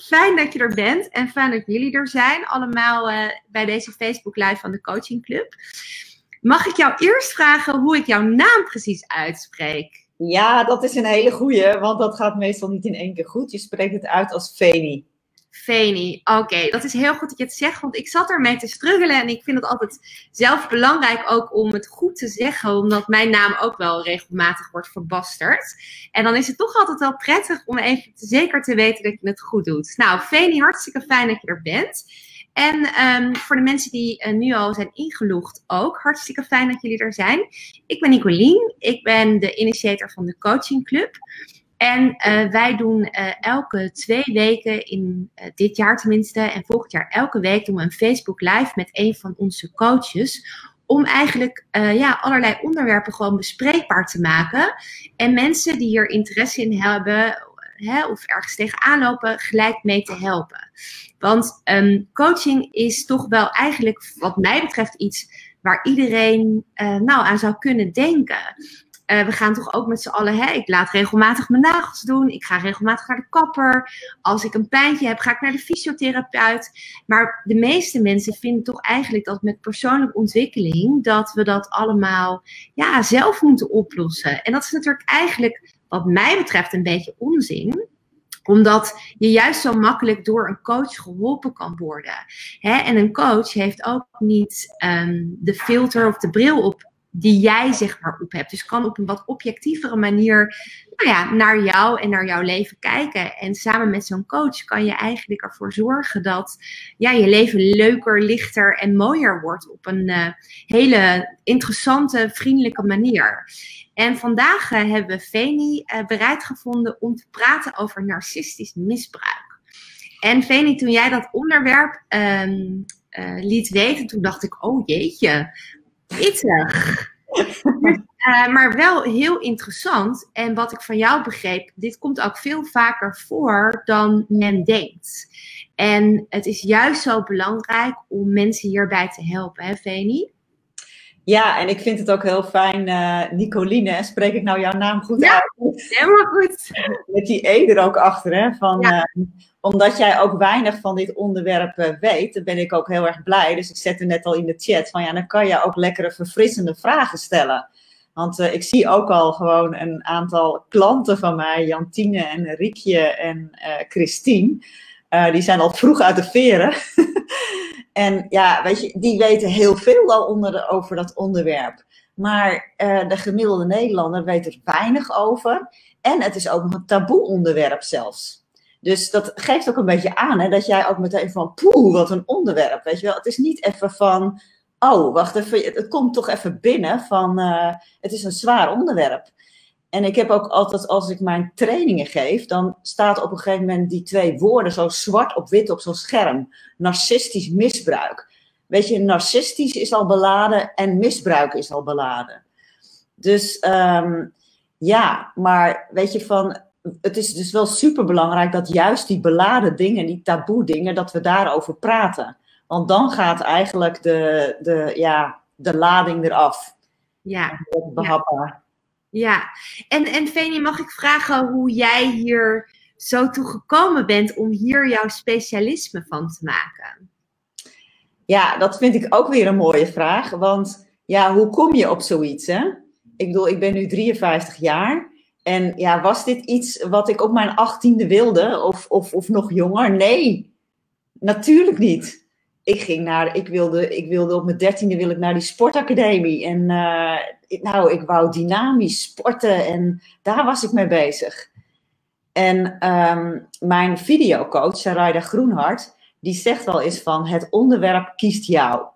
fijn dat je er bent en fijn dat jullie er zijn, allemaal uh, bij deze Facebook Live van de Coaching Club. Mag ik jou eerst vragen hoe ik jouw naam precies uitspreek? Ja, dat is een hele goeie, want dat gaat meestal niet in één keer goed. Je spreekt het uit als Feni. Feni, oké. Dat is heel goed dat je het zegt, want ik zat ermee te struggelen en ik vind het altijd zelf belangrijk ook om het goed te zeggen, omdat mijn naam ook wel regelmatig wordt verbasterd. En dan is het toch altijd wel prettig om even zeker te weten dat je het goed doet. Nou, Feni, hartstikke fijn dat je er bent. En um, voor de mensen die uh, nu al zijn ingelogd ook, hartstikke fijn dat jullie er zijn. Ik ben Nicolien, ik ben de initiator van de Coaching Club. En uh, wij doen uh, elke twee weken, in dit jaar tenminste, en volgend jaar elke week doen we een Facebook Live met een van onze coaches. Om eigenlijk ja, allerlei onderwerpen gewoon bespreekbaar te maken. En mensen die hier interesse in hebben, hè, of ergens tegenaan lopen, gelijk mee te helpen. Want um, coaching is toch wel eigenlijk, wat mij betreft, iets waar iedereen nou aan zou kunnen denken. Uh, we gaan toch ook met z'n allen, hè, ik laat regelmatig mijn nagels doen, ik ga regelmatig naar de kapper. Als ik een pijntje heb, ga ik naar de fysiotherapeut. Maar de meeste mensen vinden toch eigenlijk dat met persoonlijke ontwikkeling, dat we dat allemaal ja, zelf moeten oplossen. En dat is natuurlijk eigenlijk, wat mij betreft, een beetje onzin omdat je juist zo makkelijk door een coach geholpen kan worden. En een coach heeft ook niet um, de filter of de bril op die jij zeg maar op hebt. Dus kan op een wat objectievere manier nou ja, naar jou en naar jouw leven kijken. En samen met zo'n coach kan je eigenlijk ervoor zorgen dat ja, je leven leuker, lichter en mooier wordt op een uh, hele interessante, vriendelijke manier. En vandaag uh, hebben we Veni uh, bereid gevonden om te praten over narcistisch misbruik. En Veni, toen jij dat onderwerp um, liet weten, toen dacht ik, oh jeetje, pittig. Uh, maar wel heel interessant. En wat ik van jou begreep, dit komt ook veel vaker voor dan men denkt. En het is juist zo belangrijk om mensen hierbij te helpen, hè, Veni? Ja, en ik vind het ook heel fijn, uh, Nicoline, spreek ik nou jouw naam goed ja, uit? helemaal goed. Met die E er ook achter, hè? Van, ja. uh, omdat jij ook weinig van dit onderwerp uh, weet, dan ben ik ook heel erg blij. Dus ik zette net al in de chat van, ja, dan kan je ook lekkere verfrissende vragen stellen. Want ik zie ook al gewoon een aantal klanten van mij, Jantine en Riekje en Christine, die zijn al vroeg uit de veren. En ja, weet je, die weten heel veel al onder over dat onderwerp. Maar uh, de gemiddelde Nederlander weet er weinig over. En het is ook nog een taboe onderwerp zelfs. Dus dat geeft ook een beetje aan hè, dat jij ook meteen van, poeh, wat een onderwerp. Weet je wel, het is niet even van, oh, wacht even, het komt toch even binnen van, uh, het is een zwaar onderwerp. En ik heb ook altijd, als ik mijn trainingen geef, dan staat op een gegeven moment die twee woorden zo zwart op wit op zo'n scherm. Narcistisch misbruik. Weet je, narcistisch is al beladen en misbruik is al beladen. Dus um, ja, maar weet je van, het is dus wel super belangrijk dat juist die beladen dingen, die taboe dingen, dat we daarover praten. Want dan gaat eigenlijk de, de, ja, de lading eraf. Ja. Ja. Ja, en, en Veni, mag ik vragen hoe jij hier zo toe gekomen bent om hier jouw specialisme van te maken? Ja, dat vind ik ook weer een mooie vraag. Want ja, hoe kom je op zoiets? Hè? Ik bedoel, ik ben nu 53 jaar. En ja, was dit iets wat ik op mijn achttiende wilde? Of, of, of nog jonger? Nee, natuurlijk niet ik ging naar, ik wilde, ik wilde op mijn dertiende wil ik naar die sportacademie. En uh, nou, ik wou dynamisch sporten en daar was ik mee bezig. En um, mijn videocoach, Sarayda Groenhart, die zegt wel eens van het onderwerp kiest jou.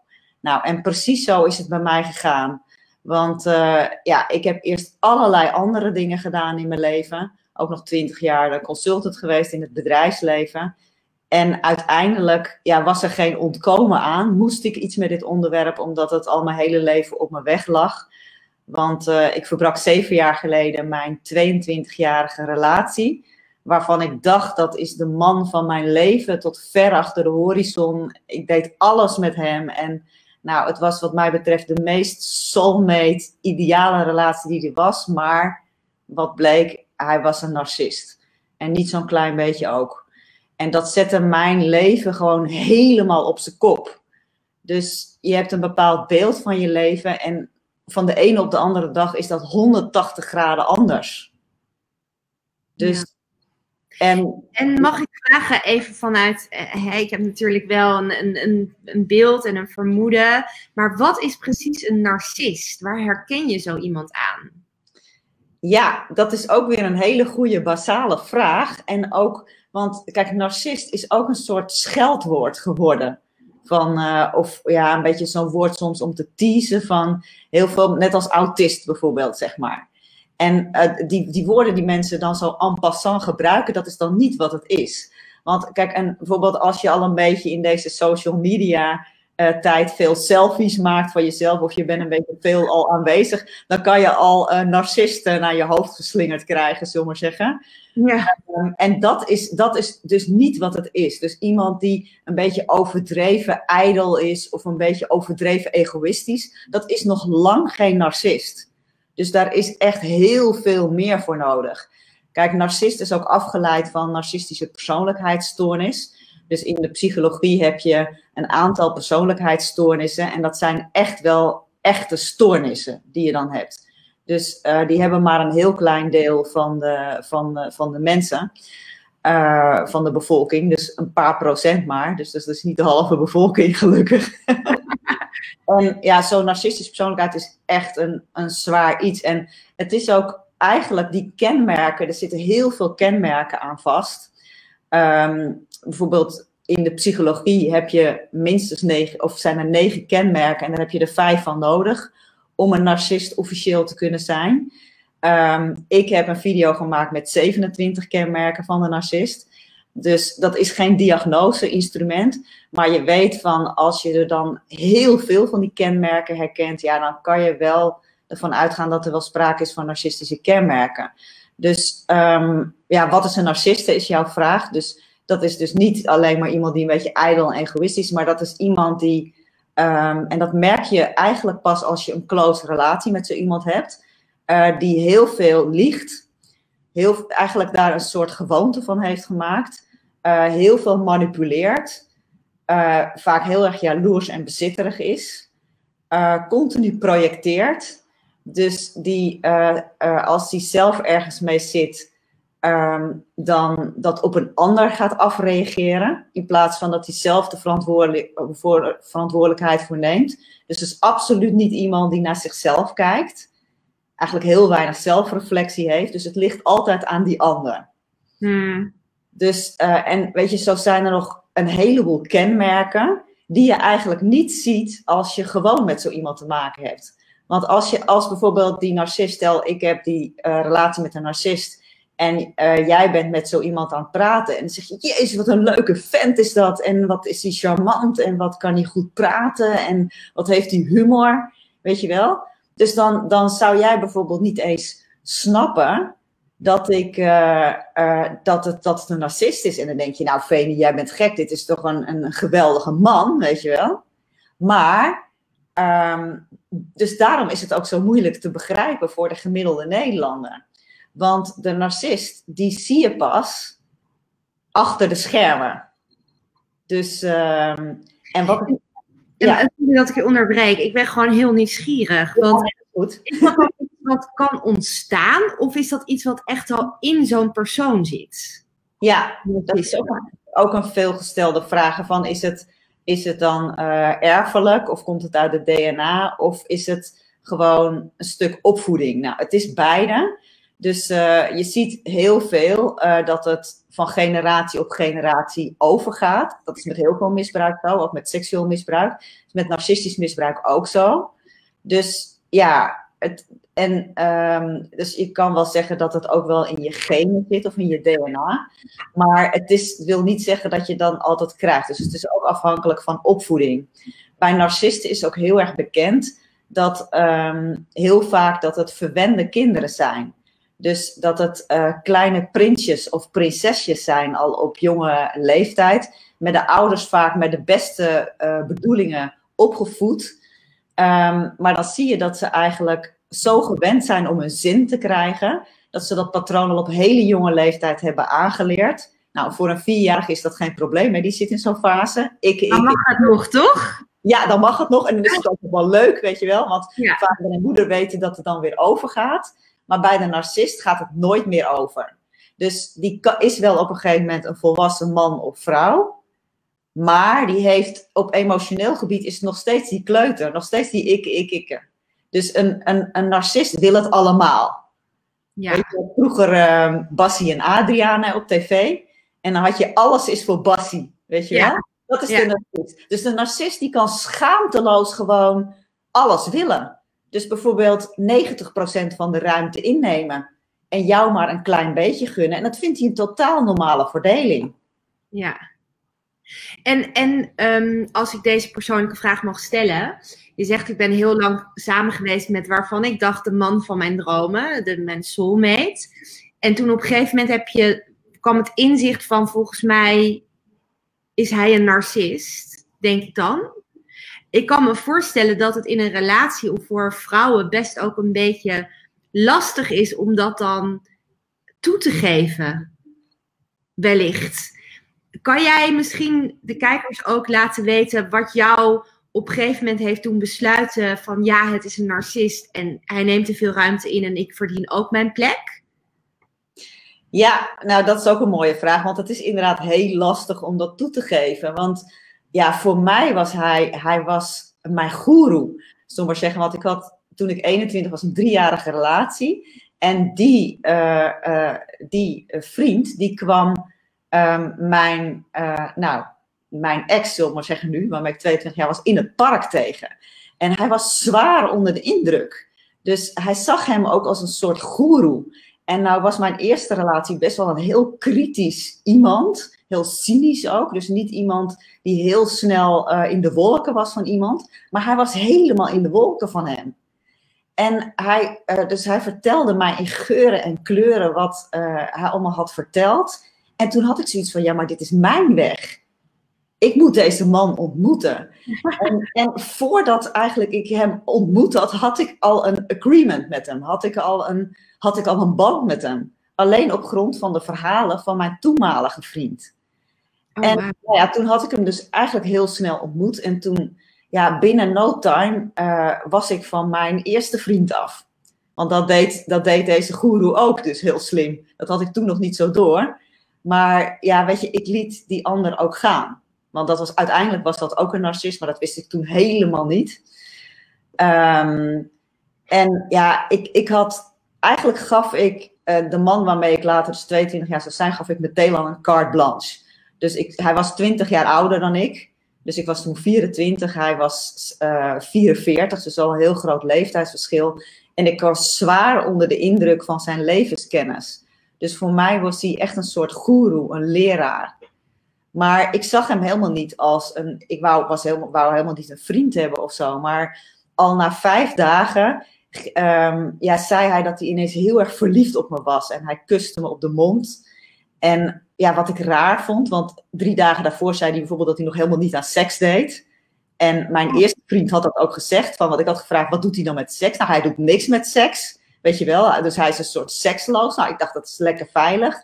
Nou, en precies zo is het bij mij gegaan. Want uh, ja, ik heb eerst allerlei andere dingen gedaan in mijn leven. Ook nog twintig jaar consultant geweest in het bedrijfsleven. En uiteindelijk ja, was er geen ontkomen aan. Moest ik iets met dit onderwerp, omdat het al mijn hele leven op mijn weg lag. Want uh, ik verbrak zeven jaar geleden mijn 22-jarige relatie. Waarvan ik dacht dat is de man van mijn leven tot ver achter de horizon. Ik deed alles met hem. En nou, het was wat mij betreft de meest soulmate, ideale relatie die er was. Maar wat bleek, hij was een narcist. En niet zo'n klein beetje ook. En dat zette mijn leven gewoon helemaal op zijn kop. Dus je hebt een bepaald beeld van je leven en van de ene op de andere dag is dat 180 graden anders. Dus. En, en mag ik vragen, even vanuit, eh, ik heb natuurlijk wel een, een, een beeld en een vermoeden, maar wat is precies een narcist? Waar herken je zo iemand aan? Ja, dat is ook weer een hele goede basale vraag. En ook, want kijk, narcist is ook een soort scheldwoord geworden. Van, uh, of ja, een beetje zo'n woord soms om te teasen van heel veel, net als autist bijvoorbeeld, zeg maar. En uh, die, die woorden die mensen dan zo en passant gebruiken, dat is dan niet wat het is. Want kijk, en bijvoorbeeld als je al een beetje in deze social media uh, tijd veel selfies maakt van jezelf, of je bent een beetje veel al aanwezig, dan kan je al uh, narcisten naar je hoofd geslingerd krijgen, zullen we maar zeggen. Ja. Um, en dat is, dat is dus niet wat het is. Dus iemand die een beetje overdreven ijdel is, of een beetje overdreven egoïstisch, dat is nog lang geen narcist. Dus daar is echt heel veel meer voor nodig. Kijk, narcist is ook afgeleid van narcistische persoonlijkheidsstoornis. Dus in de psychologie heb je een aantal persoonlijkheidsstoornissen. En dat zijn echt wel echte stoornissen die je dan hebt. Dus uh, die hebben maar een heel klein deel van de, van, van de mensen, uh, van de bevolking. Dus een paar procent maar. Dus dat is niet de halve bevolking, gelukkig. en ja, zo'n narcistische persoonlijkheid is echt een, een zwaar iets. En het is ook eigenlijk die kenmerken, er zitten heel veel kenmerken aan vast. Um, bijvoorbeeld in de psychologie heb je minstens negen, of zijn er negen kenmerken en daar heb je er vijf van nodig om een narcist officieel te kunnen zijn. Um, ik heb een video gemaakt met 27 kenmerken van de narcist. Dus dat is geen diagnose-instrument. Maar je weet van als je er dan heel veel van die kenmerken herkent, ja, dan kan je wel ervan uitgaan dat er wel sprake is van narcistische kenmerken. Dus um, ja, wat is een narciste is jouw vraag. Dus dat is dus niet alleen maar iemand die een beetje ijdel en egoïstisch is, maar dat is iemand die, um, en dat merk je eigenlijk pas als je een close relatie met zo iemand hebt, uh, die heel veel liegt, heel, eigenlijk daar een soort gewoonte van heeft gemaakt, uh, heel veel manipuleert, uh, vaak heel erg jaloers en bezitterig is, continu projecteert. Dus die, als die zelf ergens mee zit, um, dan dat op een ander gaat afreageren. In plaats van dat hij zelf de verantwoordelijk, voor, verantwoordelijkheid voor neemt. Dus is absoluut niet iemand die naar zichzelf kijkt. Eigenlijk heel weinig zelfreflectie heeft. Dus het ligt altijd aan die ander. Hmm. Dus, uh, en weet je, zo zijn er nog een heleboel kenmerken die je eigenlijk niet ziet als je gewoon met zo iemand te maken hebt. Want als je, als bijvoorbeeld die narcist, stel ik heb die uh, relatie met een narcist en uh, jij bent met zo iemand aan het praten. En dan zeg je, jezus, wat een leuke vent is dat. En wat is hij charmant. En wat kan hij goed praten. En wat heeft hij humor. Weet je wel? Dus dan, dan zou jij bijvoorbeeld niet eens snappen dat, ik, uh, dat, het, dat een narcist is. En dan denk je, nou Veni, jij bent gek. Dit is toch een, een geweldige man, weet je wel. Maar, um, dus daarom is het ook zo moeilijk te begrijpen voor de gemiddelde Nederlander. Want de narcist, die zie je pas achter de schermen. Dus, uh, en wat... Ja, dat ik je onderbreek. Ik ben gewoon heel nieuwsgierig. Want ja, goed. is dat iets wat kan ontstaan? Of is dat iets wat echt al in zo'n persoon zit? Ja, dat is ook, ook een veelgestelde vraag van is het, is het dan uh, erfelijk of komt het uit het DNA of is het gewoon een stuk opvoeding? Nou, het is beide. Dus uh, je ziet heel veel uh, dat het van generatie op generatie overgaat. Dat is met heel veel misbruik zo, ook met seksueel misbruik. Met narcistisch misbruik ook zo. Dus ja, en um, dus je kan wel zeggen dat het ook wel in je genen zit of in je DNA. Maar het is, wil niet zeggen dat je dan altijd krijgt. Dus het is ook afhankelijk van opvoeding. Bij narcisten is ook heel erg bekend dat um, heel vaak dat het verwende kinderen zijn. Dus dat het uh, kleine prinsjes of prinsesjes zijn al op jonge leeftijd. Met de ouders vaak met de beste uh, bedoelingen opgevoed. Um, maar dan zie je dat ze eigenlijk zo gewend zijn om een zin te krijgen. Dat ze dat patroon al op hele jonge leeftijd hebben aangeleerd. Nou, voor een vierjarige is dat geen probleem, hè? die zit in zo'n fase. Ik, dan mag het nog, toch? Ja, dan mag het nog. En dan is het ook wel leuk, weet je wel. Want vader en moeder weten dat het dan weer overgaat. Maar bij de narcist gaat het nooit meer over. Dus die is wel op een gegeven moment een volwassen man of vrouw. Maar die heeft op emotioneel gebied is nog steeds die kleuter. Nog steeds die ik, ik, ik. Dus een, een, een narcist wil het allemaal. Ja. Je, vroeger uh, Bassie en Adriana op tv. En dan had je alles is voor Bassie. Weet je wel? Dat is de narcist. Dus de narcist die kan schaamteloos gewoon alles willen. Dus bijvoorbeeld 90% van de ruimte innemen. En jou maar een klein beetje gunnen. En dat vindt hij een totaal normale verdeling. Ja. En, en um, als ik deze persoonlijke vraag mag stellen. Je zegt, ik ben heel lang samen geweest met waarvan ik dacht de man van mijn dromen, de, mijn soulmate. En toen op een gegeven moment heb je, kwam het inzicht van, volgens mij is hij een narcist, denk ik dan. Ik kan me voorstellen dat het in een relatie of voor vrouwen best ook een beetje lastig is om dat dan toe te geven. Wellicht. Kan jij misschien de kijkers ook laten weten wat jou op een gegeven moment heeft doen besluiten van ja, het is een narcist en hij neemt te veel ruimte in en ik verdien ook mijn plek? Ja, nou dat is ook een mooie vraag, want het is inderdaad heel lastig om dat toe te geven. Want ja, voor mij was hij, hij was mijn goeroe. Zullen maar zeggen, want ik had toen ik 21 was een driejarige relatie. En die, uh, uh, die vriend, die kwam um, mijn, uh, nou, mijn ex, zullen maar zeggen nu, waarmee ik 22 jaar was, in het park tegen. En hij was zwaar onder de indruk. Dus hij zag hem ook als een soort goeroe. En nou was mijn eerste relatie best wel een heel kritisch iemand. Heel cynisch ook. Dus niet iemand die heel snel uh, in de wolken was van iemand. Maar hij was helemaal in de wolken van hem. En hij, uh, dus hij vertelde mij in geuren en kleuren wat hij allemaal had verteld. En toen had ik zoiets van, ja, maar dit is mijn weg. Ik moet deze man ontmoeten. En, en, voordat eigenlijk ik hem ontmoet had, had ik al een agreement met hem. Had ik al een, had ik al een band met hem. Alleen op grond van de verhalen van mijn toenmalige vriend. Oh, en nou ja, toen had ik hem dus eigenlijk heel snel ontmoet. En toen, ja, binnen no time uh, was ik van mijn eerste vriend af. Want dat deed, dat deed deze goeroe ook dus heel slim. Dat had ik toen nog niet zo door. Maar ja, weet je, ik liet die ander ook gaan. Want dat was, uiteindelijk was dat ook een narcist, maar dat wist ik toen helemaal niet. Um, en ja, ik, ik had, eigenlijk gaf ik uh, de man waarmee ik later dus 22 jaar zou zijn, gaf ik meteen al een carte blanche. Dus ik, hij was 20 jaar ouder dan ik. Dus ik was toen 24, hij was uh, 44, dus al een heel groot leeftijdsverschil. En ik was zwaar onder de indruk van zijn levenskennis. Dus voor mij was hij echt een soort goeroe, een leraar. Maar ik zag hem helemaal niet als een. Ik wou, was helemaal, wou helemaal niet een vriend hebben of zo. Maar al na vijf dagen um, ja, zei hij dat hij ineens heel erg verliefd op me was. En hij kuste me op de mond. En ja, wat ik raar vond, want drie dagen daarvoor zei hij bijvoorbeeld dat hij nog helemaal niet aan seks deed. En mijn eerste vriend had dat ook gezegd, van wat ik had gevraagd, wat doet hij dan met seks? Nou, hij doet niks met seks, weet je wel. Dus hij is een soort seksloos. Nou, ik dacht, dat is lekker veilig.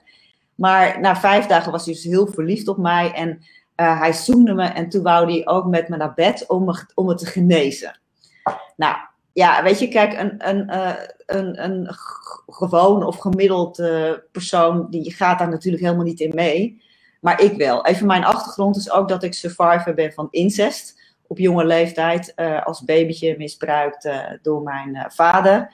Maar na vijf dagen was hij dus heel verliefd op mij en uh, hij zoende me en toen wou hij ook met me naar bed om me, om te genezen. Nou, ja, weet je, kijk, een, een, uh, een, een gewoon of gemiddeld persoon, die gaat daar natuurlijk helemaal niet in mee. Maar ik wel. Even mijn achtergrond is ook dat ik survivor ben van incest. Op jonge leeftijd uh, als babytje misbruikt door mijn vader.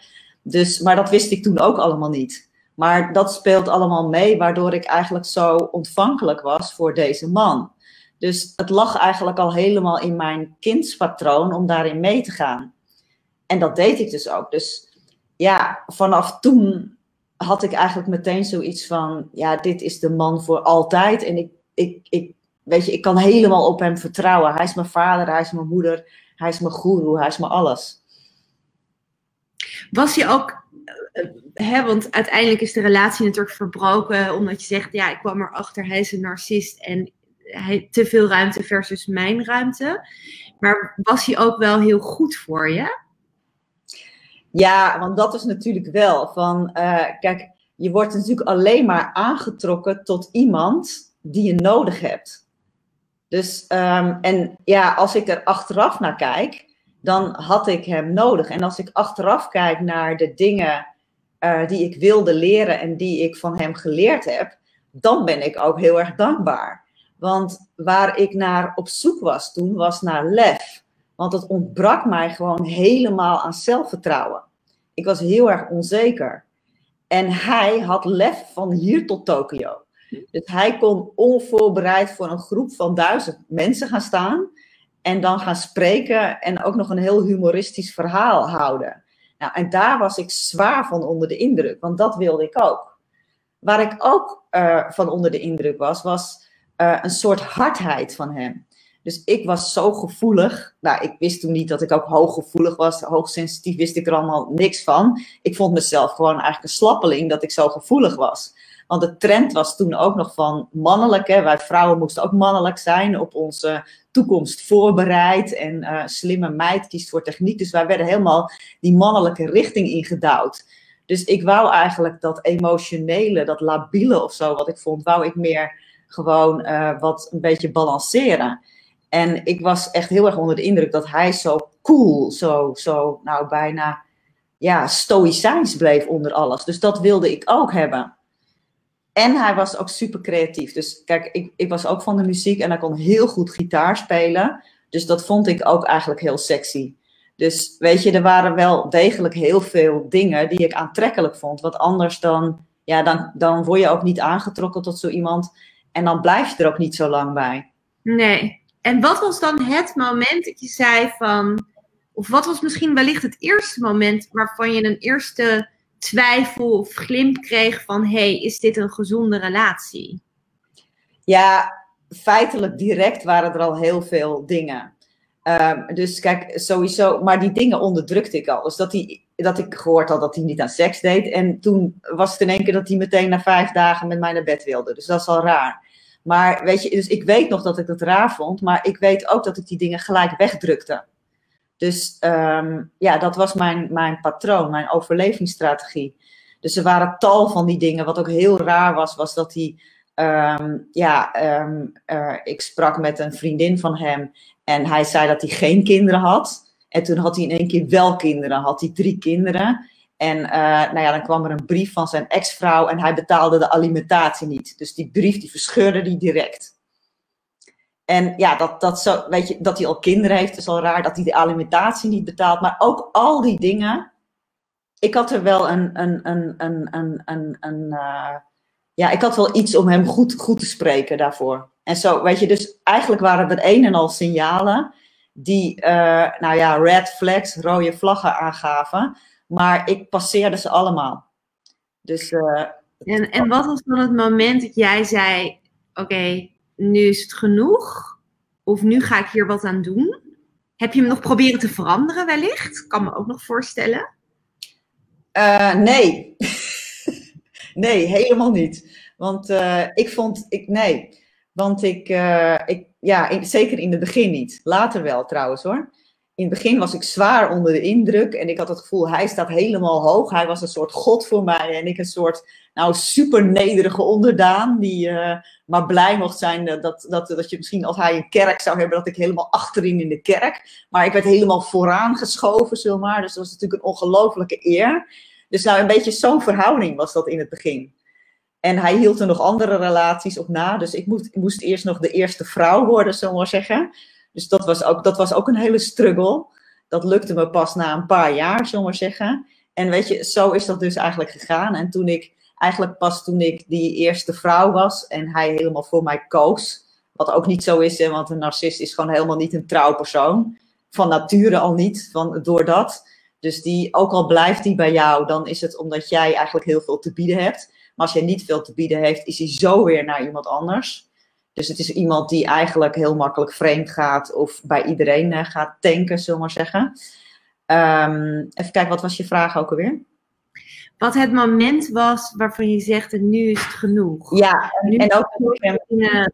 Dus, maar dat wist ik toen ook allemaal niet. Maar dat speelt allemaal mee, waardoor ik eigenlijk zo ontvankelijk was voor deze man. Dus het lag eigenlijk al helemaal in mijn kindspatroon om daarin mee te gaan. En dat deed ik dus ook. Dus ja, vanaf toen had ik eigenlijk meteen zoiets van: ja, dit is de man voor altijd. En ik, ik, ik, weet je, ik kan helemaal op hem vertrouwen. Hij is mijn vader, hij is mijn moeder, hij is mijn guru, hij is mijn alles. Was je ook hè, want uiteindelijk is de relatie natuurlijk verbroken, omdat je zegt, ja, ik kwam erachter, hij is een narcist en hij, te veel ruimte versus mijn ruimte. Maar was hij ook wel heel goed voor je? Ja, want dat is natuurlijk wel van, uh, kijk, je wordt natuurlijk alleen maar aangetrokken tot iemand die je nodig hebt. Dus, ehm, en ja, als ik er achteraf naar kijk, dan had ik hem nodig. En als ik achteraf kijk naar de dingen uh, die ik wilde leren en die ik van hem geleerd heb, dan ben ik ook heel erg dankbaar. Want waar ik naar op zoek was toen, was naar lef. Want het ontbrak mij gewoon helemaal aan zelfvertrouwen. Ik was heel erg onzeker. En hij had lef van hier tot Tokio. Dus hij kon onvoorbereid voor een groep van duizend mensen gaan staan. En dan gaan spreken en ook nog een heel humoristisch verhaal houden. Nou, en daar was ik zwaar van onder de indruk, want dat wilde ik ook. Waar ik ook uh, van onder de indruk was, was uh, een soort hardheid van hem. Dus ik was zo gevoelig. Nou, ik wist toen niet dat ik ook hooggevoelig was. Hoogsensitief wist ik er allemaal niks van. Ik vond mezelf gewoon eigenlijk een slappeling dat ik zo gevoelig was. Want de trend was toen ook nog van mannelijk. Hè? Wij vrouwen moesten ook mannelijk zijn, op onze toekomst voorbereid. En uh, slimme meid kiest voor techniek. Dus wij werden helemaal die mannelijke richting ingedouwd. Dus ik wou eigenlijk dat emotionele, dat labiele of zo, wat ik vond, wou ik meer gewoon uh, wat een beetje balanceren. En ik was echt heel erg onder de indruk dat hij zo cool, zo, zo nou bijna ja, stoïcijns bleef onder alles. Dus dat wilde ik ook hebben. En hij was ook super creatief. Dus kijk, ik, ik was ook van de muziek en hij kon heel goed gitaar spelen. Dus dat vond ik ook eigenlijk heel sexy. Dus weet je, er waren wel degelijk heel veel dingen die ik aantrekkelijk vond. Wat anders dan, ja, dan, dan word je ook niet aangetrokken tot zo iemand. En dan blijf je er ook niet zo lang bij. Nee. En wat was dan het moment dat je zei van, of wat was misschien wellicht het eerste moment waarvan je een eerste twijfel of glimp kreeg van, hey, is dit een gezonde relatie? Ja, feitelijk direct waren er al heel veel dingen. Um, dus kijk, sowieso, maar die dingen onderdrukte ik al. Dus dat, die, dat ik gehoord had dat hij niet aan seks deed. En toen was het in één keer dat hij meteen na vijf dagen met mij naar bed wilde. Dus dat is al raar. Maar weet je, dus ik weet nog dat ik dat raar vond, maar ik weet ook dat ik die dingen gelijk wegdrukte. Dus um, ja, dat was mijn, mijn patroon, mijn overlevingsstrategie. Dus er waren tal van die dingen. Wat ook heel raar was, was dat hij. Um, ja, um, uh, ik sprak met een vriendin van hem en hij zei dat hij geen kinderen had. En toen had hij in één keer wel kinderen, had hij drie kinderen. En uh, nou ja, dan kwam er een brief van zijn ex-vrouw en hij betaalde de alimentatie niet. Dus die brief die verscheurde hij direct. En ja, dat, dat, zo, weet je, dat hij al kinderen heeft is al raar. Dat hij de alimentatie niet betaalt. Maar ook al die dingen. Ik had er wel een. een, een, een, een, een, uh, ja, ik had wel iets om hem goed, goed te spreken daarvoor. En zo, weet je, dus eigenlijk waren er een en al signalen. Die, uh, nou ja, red flags, rode vlaggen aangaven. Maar ik passeerde ze allemaal. Dus. Uh, en, en wat was dan het moment dat jij zei: Oké, nu is het genoeg? Of nu ga ik hier wat aan doen? Heb je hem nog proberen te veranderen wellicht? Kan me ook nog voorstellen. Uh, nee. nee, helemaal niet. Want uh, ik vond, ik, nee. Want ik, uh, ik ja, zeker in het begin niet. Later wel trouwens hoor. In het begin was ik zwaar onder de indruk en ik had het gevoel, hij staat helemaal hoog. Hij was een soort god voor mij en ik een soort, nou, super nederige onderdaan die uh, maar blij mocht zijn dat, dat, dat je misschien als hij een kerk zou hebben, dat ik helemaal achterin in de kerk. Maar ik werd helemaal vooraan geschoven, zomaar. Dus dat was natuurlijk een ongelofelijke eer. Dus nou, een beetje zo'n verhouding was dat in het begin. En hij hield er nog andere relaties op na. Dus ik moest, moest eerst nog de eerste vrouw worden, we maar zeggen. Dus dat was, ook, dat was ook een hele struggle. Dat lukte me pas na een paar jaar, zullen we maar zeggen. En weet je, zo is dat dus eigenlijk gegaan. En toen ik eigenlijk pas toen ik die eerste vrouw was en hij helemaal voor mij koos. Wat ook niet zo is, want een narcist is gewoon helemaal niet een trouwpersoon. Van nature al niet, van, door dat. Dus die, ook al blijft die bij jou, dan is het omdat jij eigenlijk heel veel te bieden hebt. Maar als jij niet veel te bieden heeft, is hij zo weer naar iemand anders. Dus het is iemand die eigenlijk heel makkelijk vreemd gaat of bij iedereen uh, gaat tanken, zullen we maar zeggen. Um, even kijken, wat was je vraag ook alweer? wat het moment was waarvan je zegt, en nu is het genoeg. Ja, nu en ook dingen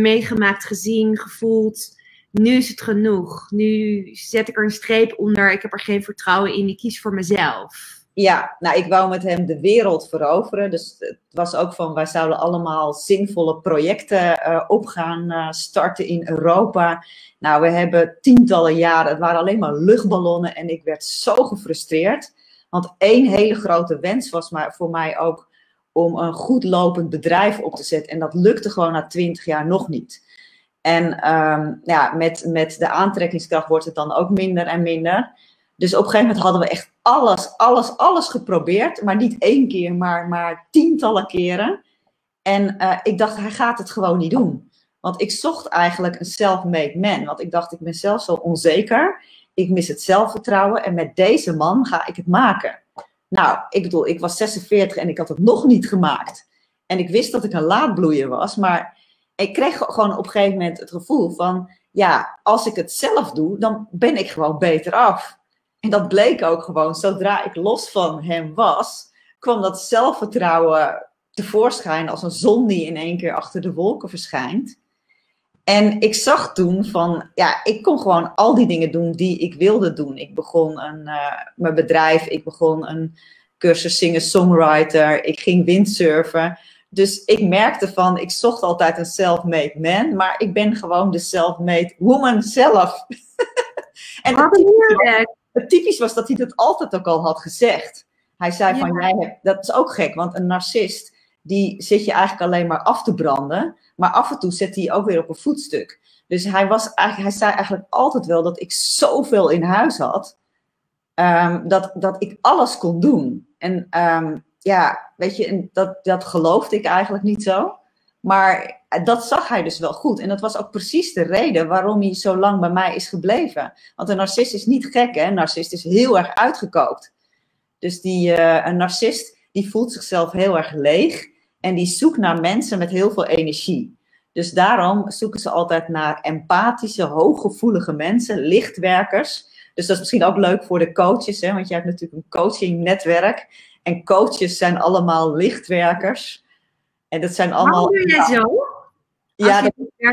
meegemaakt, gezien, gevoeld. Nu is het genoeg. Nu zet ik er een streep onder. Ik heb er geen vertrouwen in. Ik kies voor mezelf. Ja, nou, ik wou met hem de wereld veroveren. Dus het was ook van, wij zouden allemaal zinvolle projecten uh, op gaan uh, starten in Europa. Nou, we hebben tientallen jaren, het waren alleen maar luchtballonnen en ik werd zo gefrustreerd. Want één hele grote wens was maar voor mij ook om een goed lopend bedrijf op te zetten. En dat lukte gewoon na twintig jaar nog niet. En um, ja, met, met de aantrekkingskracht wordt het dan ook minder en minder. Dus op een gegeven moment hadden we echt alles, alles, alles geprobeerd. Maar niet één keer, maar, maar tientallen keren. En uh, ik dacht, hij gaat het gewoon niet doen. Want ik zocht eigenlijk een self-made man. Want ik dacht, ik ben zelf zo onzeker. Ik mis het zelfvertrouwen. En met deze man ga ik het maken. Nou, ik bedoel, ik was 46 en ik had het nog niet gemaakt. En ik wist dat ik een laadbloeier was. Maar ik kreeg gewoon op een gegeven moment het gevoel van... Ja, als ik het zelf doe, dan ben ik gewoon beter af. En dat bleek ook gewoon, zodra ik los van hem was, kwam dat zelfvertrouwen tevoorschijn als een zon die in één keer achter de wolken verschijnt. En ik zag toen van, ja, ik kon gewoon al die dingen doen die ik wilde doen. Ik begon een, uh, mijn bedrijf, ik begon een cursus singer-songwriter, ik ging windsurfen. Dus ik merkte van, ik zocht altijd een self-made man, maar ik ben gewoon de self-made woman zelf. en dat het typisch was dat hij dat altijd ook al had gezegd. Hij zei van, jij hebt, dat is ook gek, want een narcist, die zit je eigenlijk alleen maar af te branden, maar af en toe zet hij ook weer op een voetstuk. Dus hij, was eigenlijk, hij zei eigenlijk altijd wel dat ik zoveel in huis had, um, dat, dat ik alles kon doen. En um, ja, weet je, dat, dat geloofde ik eigenlijk niet zo. Maar dat zag hij dus wel goed. En dat was ook precies de reden waarom hij zo lang bij mij is gebleven. Want een narcist is niet gek, hè? Een narcist is heel erg uitgekookt. Dus die, uh, een narcist die voelt zichzelf heel erg leeg. En die zoekt naar mensen met heel veel energie. Dus daarom zoeken ze altijd naar empathische, hooggevoelige mensen, lichtwerkers. Dus dat is misschien ook leuk voor de coaches, hè? want je hebt natuurlijk een coachingnetwerk. En coaches zijn allemaal lichtwerkers. En dat zijn allemaal. Hoe doe jij zo? Ja, dat, ja,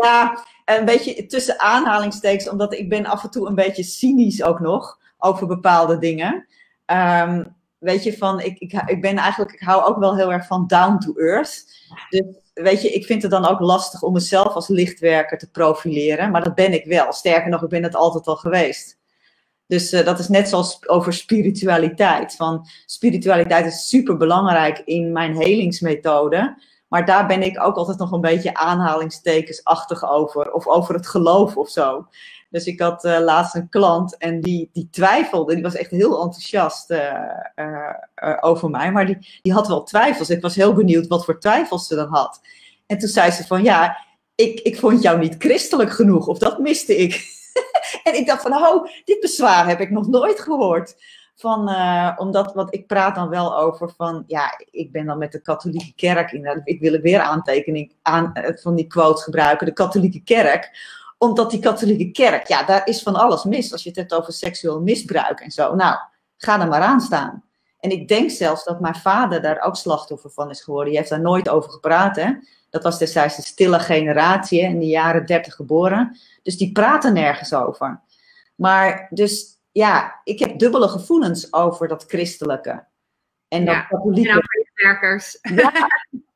ja, een beetje tussen aanhalingstekens, omdat ik ben af en toe een beetje cynisch ook nog over bepaalde dingen. Um, weet je, van ik, ik, ik ben eigenlijk, ik hou ook wel heel erg van down to earth. Dus weet je, ik vind het dan ook lastig om mezelf als lichtwerker te profileren, maar dat ben ik wel. Sterker nog, ik ben het altijd al geweest. Dus uh, dat is net zoals over spiritualiteit. Van, spiritualiteit is super belangrijk in mijn helingsmethode. Maar daar ben ik ook altijd nog een beetje aanhalingstekensachtig over. Of over het geloof of zo. Dus ik had uh, laatst een klant en die, die twijfelde. Die was echt heel enthousiast uh, over mij. Maar die, die had wel twijfels. Ik was heel benieuwd wat voor twijfels ze dan had. En toen zei ze van ja, ik, ik vond jou niet christelijk genoeg. Of dat miste ik. En ik dacht van oh, dit bezwaar heb ik nog nooit gehoord. Van, uh, omdat, wat ik praat dan wel over van, ja, ik ben dan met de katholieke kerk, in, ik wil weer aantekening aan, uh, van die quote gebruiken, de katholieke kerk, omdat die katholieke kerk, ja, daar is van alles mis. Als je het hebt over seksueel misbruik en zo, nou, ga er maar aan staan. En ik denk zelfs dat mijn vader daar ook slachtoffer van is geworden. Je heeft daar nooit over gepraat, hè. Dat was destijds de stille generatie, in de jaren dertig geboren. Dus die praten nergens over. Maar dus ja, ik heb dubbele gevoelens over dat christelijke. En dat ja, katholieke. En over lichtwerkers. Ja,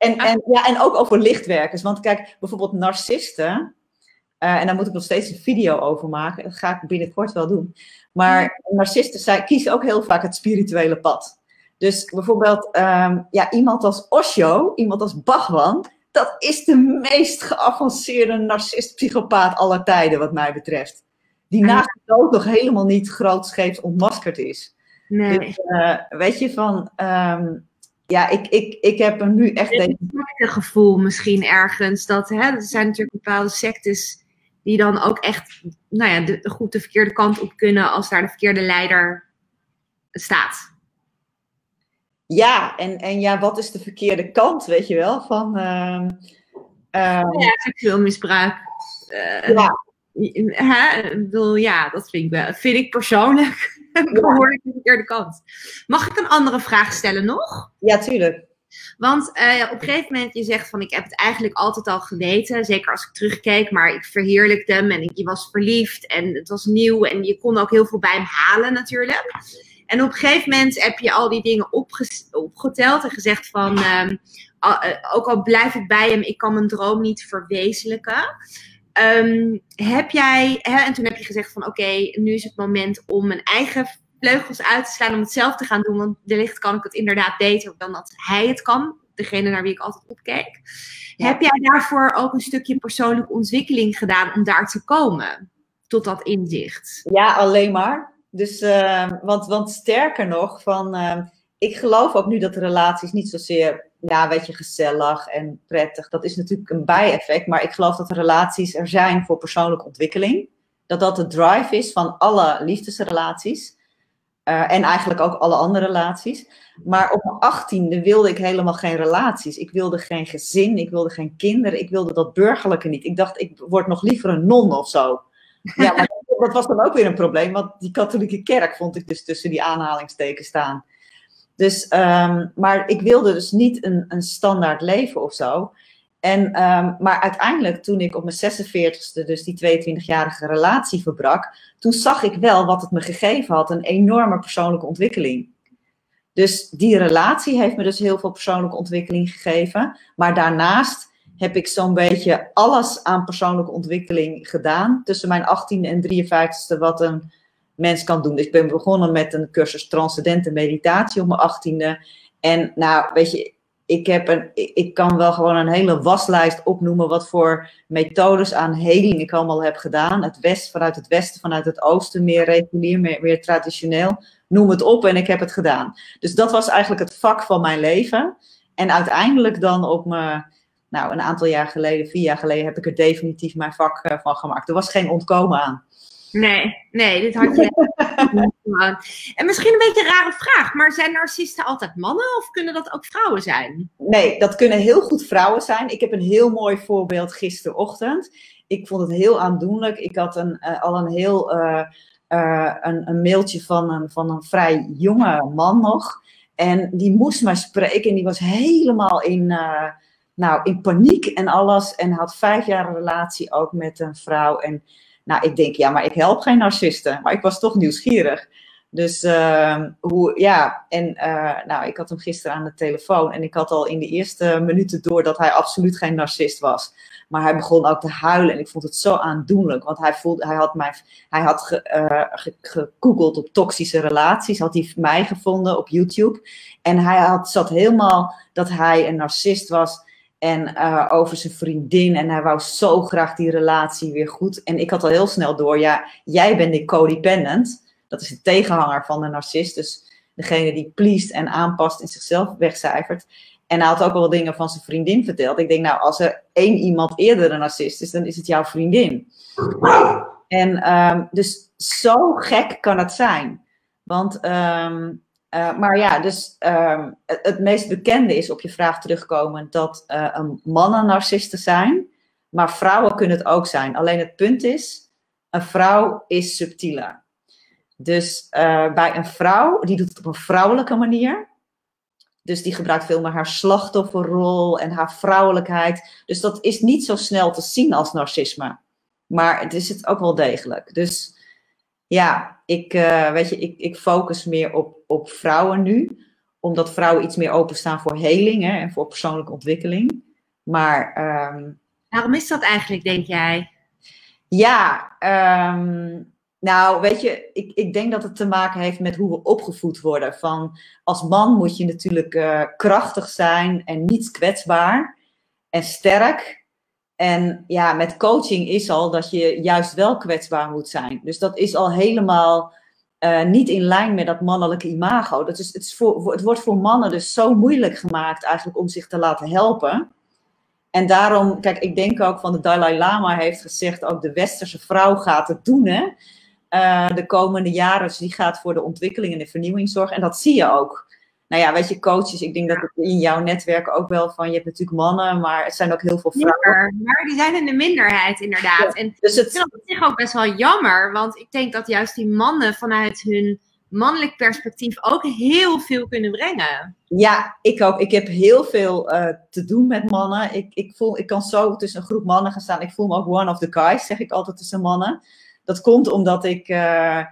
en, en, ja, en ook over lichtwerkers. Want kijk, bijvoorbeeld narcisten. Uh, en daar moet ik nog steeds een video over maken. Dat ga ik binnenkort wel doen. Maar narcisten zij, kiezen ook heel vaak het spirituele pad. Dus bijvoorbeeld um, ja, iemand als Osho, iemand als Bhagwan, dat is de meest geavanceerde narcist-psychopaat aller tijden, wat mij betreft die naast de dood nog helemaal niet grootscheeps ontmaskerd is. Nee. Dus, uh, weet je, van, um, ja, ik, ik, ik heb er nu echt... Een gevoel misschien ergens, dat hè, er zijn natuurlijk bepaalde sectes die dan ook echt, nou ja, de, goed de verkeerde kant op kunnen als daar de verkeerde leider staat. Ja, en, en ja, wat is de verkeerde kant, weet je wel, van... Uh, um, ja, seksueel misbruik. Uh, ja, Hè? Ik bedoel, ja, dat vind ik, wel, vind ik persoonlijk behoorlijk de verkeerde kant. Mag ik een andere vraag stellen nog? Ja, tuurlijk. Want uh, op een gegeven moment, je zegt van ik heb het eigenlijk altijd al geweten. Zeker als ik terugkeek, maar ik verheerlijkte hem en ik, je was verliefd en het was nieuw en je kon ook heel veel bij hem halen natuurlijk. En op een gegeven moment heb je al die dingen opgeteld en gezegd van, ehm, eh, ook al blijf ik bij hem, ik kan mijn droom niet verwezenlijken. Um, heb jij, hè, en toen heb je gezegd van oké, nu is het moment om mijn eigen vleugels uit te slaan om het zelf te gaan doen. Want wellicht kan ik het inderdaad beter dan dat hij het kan. Degene naar wie ik altijd opkijk. Heb jij daarvoor ook een stukje persoonlijke ontwikkeling gedaan om daar te komen? Tot dat inzicht? Ja, alleen maar. Dus, uh, want, want sterker nog, van, uh, ik geloof ook nu dat relaties niet zozeer, ja, weet je, gezellig en prettig. Dat is natuurlijk een bijeffect. Maar ik geloof dat relaties er zijn voor persoonlijke ontwikkeling. Dat dat de drive is van alle liefdesrelaties. Uh, en eigenlijk ook alle andere relaties. Maar op mijn achttiende wilde ik helemaal geen relaties. Ik wilde geen gezin, ik wilde geen kinderen, ik wilde dat burgerlijke niet. Ik dacht, ik word nog liever een non of zo. Ja, dat was dan ook weer een probleem, want die katholieke kerk vond ik dus tussen die aanhalingstekens staan. Dus, um, maar ik wilde dus niet een, een standaard leven of zo. En, um, maar uiteindelijk, toen ik op mijn 46ste, dus die 22-jarige relatie verbrak, toen zag ik wel wat het me gegeven had: een enorme persoonlijke ontwikkeling. Dus die relatie heeft me dus heel veel persoonlijke ontwikkeling gegeven. Maar daarnaast heb ik zo'n beetje alles aan persoonlijke ontwikkeling gedaan. Tussen mijn 18e en 53e, wat een mens kan doen. Dus ik ben begonnen met een cursus transcendente meditatie op mijn 18e. En nou, weet je, ik, heb een, ik kan wel gewoon een hele waslijst opnoemen wat voor methodes aan heling ik allemaal heb gedaan. Het west, vanuit het westen, vanuit het oosten, meer regulier, meer, meer traditioneel. Noem het op en ik heb het gedaan. Dus dat was eigenlijk het vak van mijn leven. En uiteindelijk dan op mijn, nou een aantal jaar geleden, vier jaar geleden, heb ik er definitief mijn vak eh, van gemaakt. Er was geen ontkomen aan. Nee, nee, dit had je. en misschien een beetje een rare vraag, maar zijn narcisten altijd mannen of kunnen dat ook vrouwen zijn? Nee, dat kunnen heel goed vrouwen zijn. Ik heb een heel mooi voorbeeld gisterochtend. Ik vond het heel aandoenlijk. Ik had een, uh, al een heel uh, uh, een, een, mailtje van een, van een vrij jonge man nog. En die moest mij spreken en die was helemaal in, nou, in paniek en alles. En had vijf jaar een relatie ook met een vrouw. En nou, ik denk, ja, maar ik help geen narcisten. Maar ik was toch nieuwsgierig. Dus uh, hoe, ja, en uh, nou, ik had hem gisteren aan de telefoon en ik had al in de eerste minuten door dat hij absoluut geen narcist was. Maar hij begon ook te huilen en ik vond het zo aandoenlijk, want hij, voelde, hij had, mij, hij had ge, gegoogeld op toxische relaties, had hij mij gevonden op YouTube. En hij had, zat helemaal dat hij een narcist was en uh, over zijn vriendin. En hij wou zo graag die relatie weer goed. En ik had al heel snel door, ja, jij bent die codependent. Dat is de tegenhanger van de narcist. Dus degene die pleest en aanpast en zichzelf wegcijfert. En hij had ook wel dingen van zijn vriendin verteld. Ik denk, nou, als er één iemand eerder een narcist is, dan is het jouw vriendin. En um, dus zo gek kan het zijn. Want um, uh, maar ja, dus um, het, meest bekende is op je vraag terugkomen dat uh, mannen narcisten zijn. Maar vrouwen kunnen het ook zijn. Alleen het punt is, een vrouw is subtieler. Dus uh, bij een vrouw, die doet het op een vrouwelijke manier. Dus die gebruikt veel meer haar slachtofferrol en haar vrouwelijkheid. Dus dat is niet zo snel te zien als narcisme. Maar het is het ook wel degelijk. Dus ja, ik, weet je, ik, ik focus meer op, op vrouwen nu. Omdat vrouwen iets meer openstaan voor heling hè, en voor persoonlijke ontwikkeling. Maar. Um, Waarom is dat eigenlijk, denk jij? Ja, um, nou, weet je, ik, ik denk dat het te maken heeft met hoe we opgevoed worden. Van als man moet je natuurlijk uh, krachtig zijn en niet kwetsbaar en sterk. En ja, met coaching is al dat je juist wel kwetsbaar moet zijn. Dus dat is al helemaal uh, niet in lijn met dat mannelijke imago. Dat is, het, is voor, het wordt voor mannen dus zo moeilijk gemaakt eigenlijk om zich te laten helpen. En daarom, kijk, ik denk ook van de Dalai Lama heeft gezegd, ook de westerse vrouw gaat het doen, hè. Uh, de komende jaren, dus die gaat voor de ontwikkeling en de vernieuwing zorgen. En dat zie je ook nou ja, weet je, coaches, ik denk dat het in jouw netwerk ook wel van, je hebt natuurlijk mannen, maar het zijn ook heel veel vrouwen. maar die zijn in de minderheid, inderdaad. en dus het... ik vind op zich ook best wel jammer, want ik denk dat juist die mannen vanuit hun mannelijk perspectief ook heel veel kunnen brengen. Ja, ik ook. Ik heb heel veel uh, te doen met mannen. Ik, ik, voel, ik kan zo tussen een groep mannen gaan staan. Ik voel me ook one of the guys, zeg ik altijd tussen mannen. Dat komt omdat ik... Uh,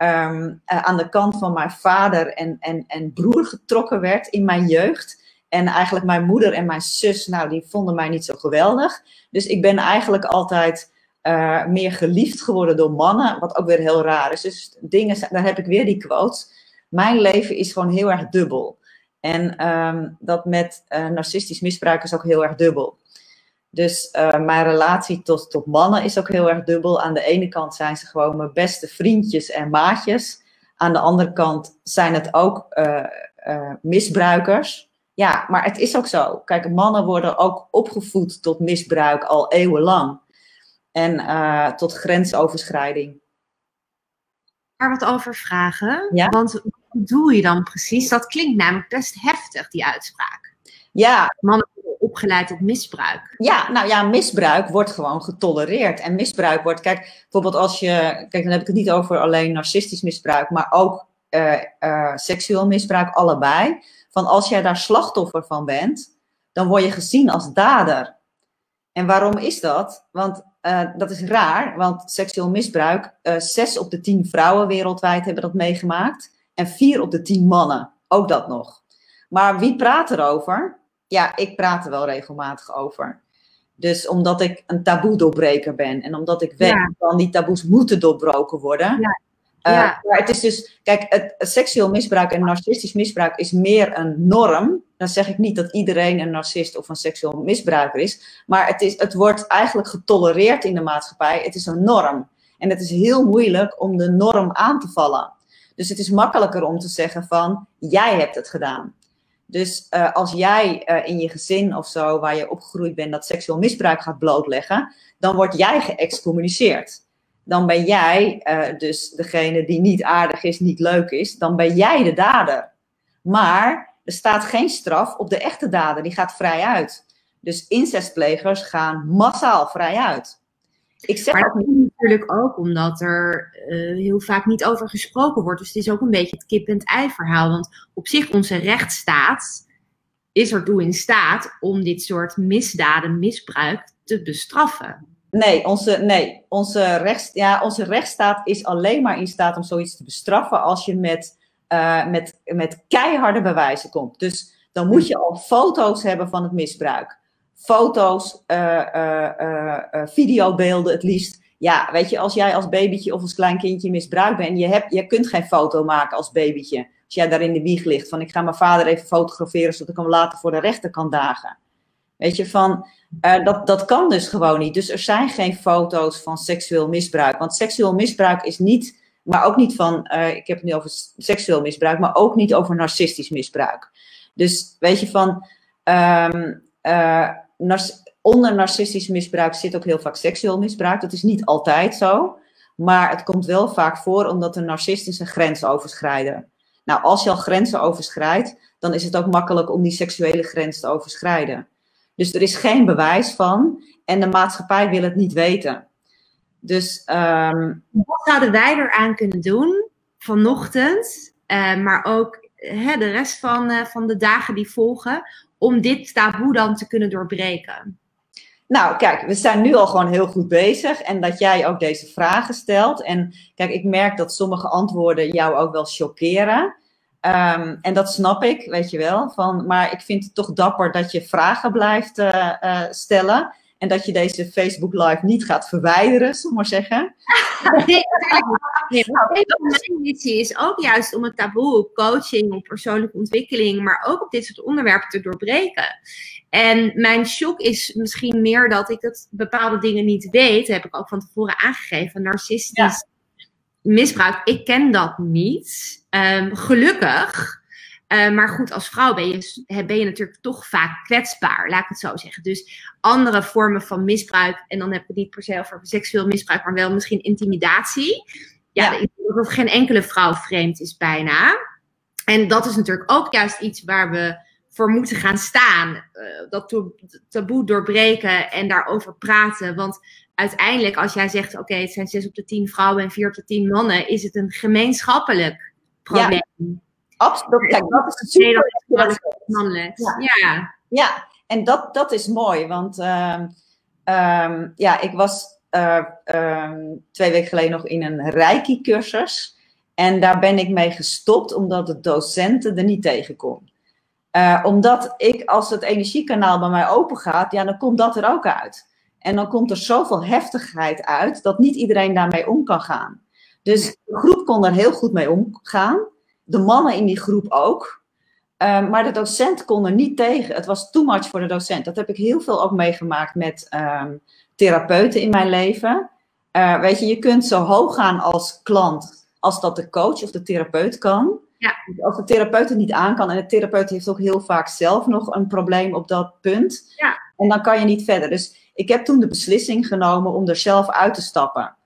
ehm, eh, aan de kant van mijn vader en, en, en broer getrokken werd in mijn jeugd. En eigenlijk mijn moeder en mijn zus, nou, die vonden mij niet zo geweldig. Dus ik ben eigenlijk altijd uh, meer geliefd geworden door mannen, wat ook weer heel raar is. Dus dingen, daar heb ik weer die quote. Mijn leven is gewoon heel erg dubbel. En um, dat met uh, narcistisch misbruik is ook heel erg dubbel. Dus uh, mijn relatie tot, tot mannen is ook heel erg dubbel. Aan de ene kant zijn ze gewoon mijn beste vriendjes en maatjes. Aan de andere kant zijn het ook uh, misbruikers. Ja, maar het is ook zo. Kijk, mannen worden ook opgevoed tot misbruik al eeuwenlang. En tot grensoverschrijding. Daar wat over vragen. Ja? Want wat bedoel je dan precies? Dat klinkt namelijk best heftig, die uitspraak. Ja. Mannen opgeleid tot misbruik. Ja, nou ja, misbruik wordt gewoon getolereerd. En misbruik wordt, kijk, bijvoorbeeld als je, kijk, dan heb ik het niet over alleen narcistisch misbruik, maar ook uh, uh, seksueel misbruik, allebei. Van als jij daar slachtoffer van bent, dan word je gezien als dader. En waarom is dat? Want uh, dat is raar, want seksueel misbruik, zes op de tien vrouwen wereldwijd hebben dat meegemaakt. En vier op de tien mannen, ook dat nog. Maar wie praat erover? Ja, ik praat er wel regelmatig over. Dus omdat ik een taboe doorbreker ben en omdat ik weet dat die taboes moeten doorbroken worden. Ja. Uh, maar het is dus, kijk, het, seksueel misbruik en narcistisch misbruik is meer een norm. Dan zeg ik niet dat iedereen een narcist of een seksueel misbruiker is. Maar het, is, het wordt eigenlijk getolereerd in de maatschappij. Het is een norm. En het is heel moeilijk om de norm aan te vallen. Dus het is makkelijker om te zeggen van, jij hebt het gedaan. Dus uh, als jij uh, in je gezin of zo, waar je opgegroeid bent, dat seksueel misbruik gaat blootleggen, dan word jij geëxcommuniceerd. Dan ben jij uh, dus degene die niet aardig is, niet leuk is, dan ben jij de dader. Maar er staat geen straf op de echte dader, die gaat vrij uit. Dus incestplegers gaan massaal vrij uit. Ik zeg maar dat natuurlijk ook omdat er uh, heel vaak niet over gesproken wordt. Dus het is ook een beetje het kip-en-ei verhaal. Want op zich, onze rechtsstaat is ertoe in staat om dit soort misdaden, misbruik te bestraffen. Nee, onze, nee onze, rechts, ja, onze rechtsstaat is alleen maar in staat om zoiets te bestraffen als je met, uh, met, met keiharde bewijzen komt. Dus dan moet je al foto's hebben van het misbruik foto's, uh, uh, videobeelden het liefst. Ja, weet je, als jij als babytje of als klein kindje misbruikt bent, je, hebt, je kunt geen foto maken als babytje. Als jij daar in de wieg ligt, van ik ga mijn vader even fotograferen, zodat ik hem later voor de rechter kan dagen. Weet je, van, dat, dat kan dus gewoon niet. Dus er zijn geen foto's van seksueel misbruik. Want seksueel misbruik is niet, maar ook niet van, ik heb het nu over seksueel misbruik, maar ook niet over narcistisch misbruik. Dus weet je, van, um, onder narcistisch misbruik zit ook heel vaak seksueel misbruik. Dat is niet altijd zo. Maar het komt wel vaak voor omdat de narcistische grens overschrijden. Nou, als je al grenzen overschrijdt, dan is het ook makkelijk om die seksuele grens te overschrijden. Dus er is geen bewijs van en de maatschappij wil het niet weten. Dus, um... Wat zouden wij eraan kunnen doen vanochtend, uh, maar ook de rest van, uh, van de dagen die volgen, om dit taboe dan te kunnen doorbreken? Nou, kijk, we zijn nu al gewoon heel goed bezig. En dat jij ook deze vragen stelt. En kijk, ik merk dat sommige antwoorden jou ook wel chockeren. Um, en dat snap ik, weet je wel. Van, maar ik vind het toch dapper dat je vragen blijft uh, uh, stellen. En dat je deze Facebook Live niet gaat verwijderen, zullen we maar zeggen. Nee, nee, mijn missie is ook juist om het taboe op coaching, op persoonlijke ontwikkeling, maar ook op dit soort onderwerpen te doorbreken. En mijn shock is misschien meer dat ik dat bepaalde dingen niet weet. heb ik ook van tevoren aangegeven. Narcistisch misbruik, ik ken dat niet. Um, gelukkig. Uh, maar goed, als vrouw ben je, ben je natuurlijk toch vaak kwetsbaar, laat ik het zo zeggen. Dus andere vormen van misbruik, en dan heb ik het niet per se over seksueel misbruik, maar wel misschien intimidatie. Ja, ja. dat geen enkele vrouw vreemd is bijna. En dat is natuurlijk ook juist iets waar we voor moeten gaan staan. Uh, dat taboe doorbreken en daarover praten. Want uiteindelijk, als jij zegt: oké, het zijn zes op de tien vrouwen en vier op de tien mannen, is het een gemeenschappelijk probleem. Ja. Absoluut. Kijk, dat is het super. Ja. ja. ja, en dat, dat is mooi, want uh, um, ja, ik was uh, um, twee weken geleden nog in een Reiki-cursus. En daar ben ik mee gestopt omdat de docenten er niet tegen kon. Uh, omdat ik, als het energiekanaal bij mij open gaat, ja, dan komt dat er ook uit. En dan komt er zoveel heftigheid uit dat niet iedereen daarmee om kan gaan. Dus de groep kon er heel goed mee omgaan. De mannen in die groep ook. Uh, maar de docent kon er niet tegen. Het was too much voor de docent. Dat heb ik heel veel ook meegemaakt met um, therapeuten in mijn leven. Uh, weet je, je kunt zo hoog gaan als klant als dat de coach of de therapeut kan. Ja. Als de therapeut het niet aan kan, en de therapeut heeft ook heel vaak zelf nog een probleem op dat punt, ja. en dan kan je niet verder. Dus ik heb toen de beslissing genomen om er zelf uit te stappen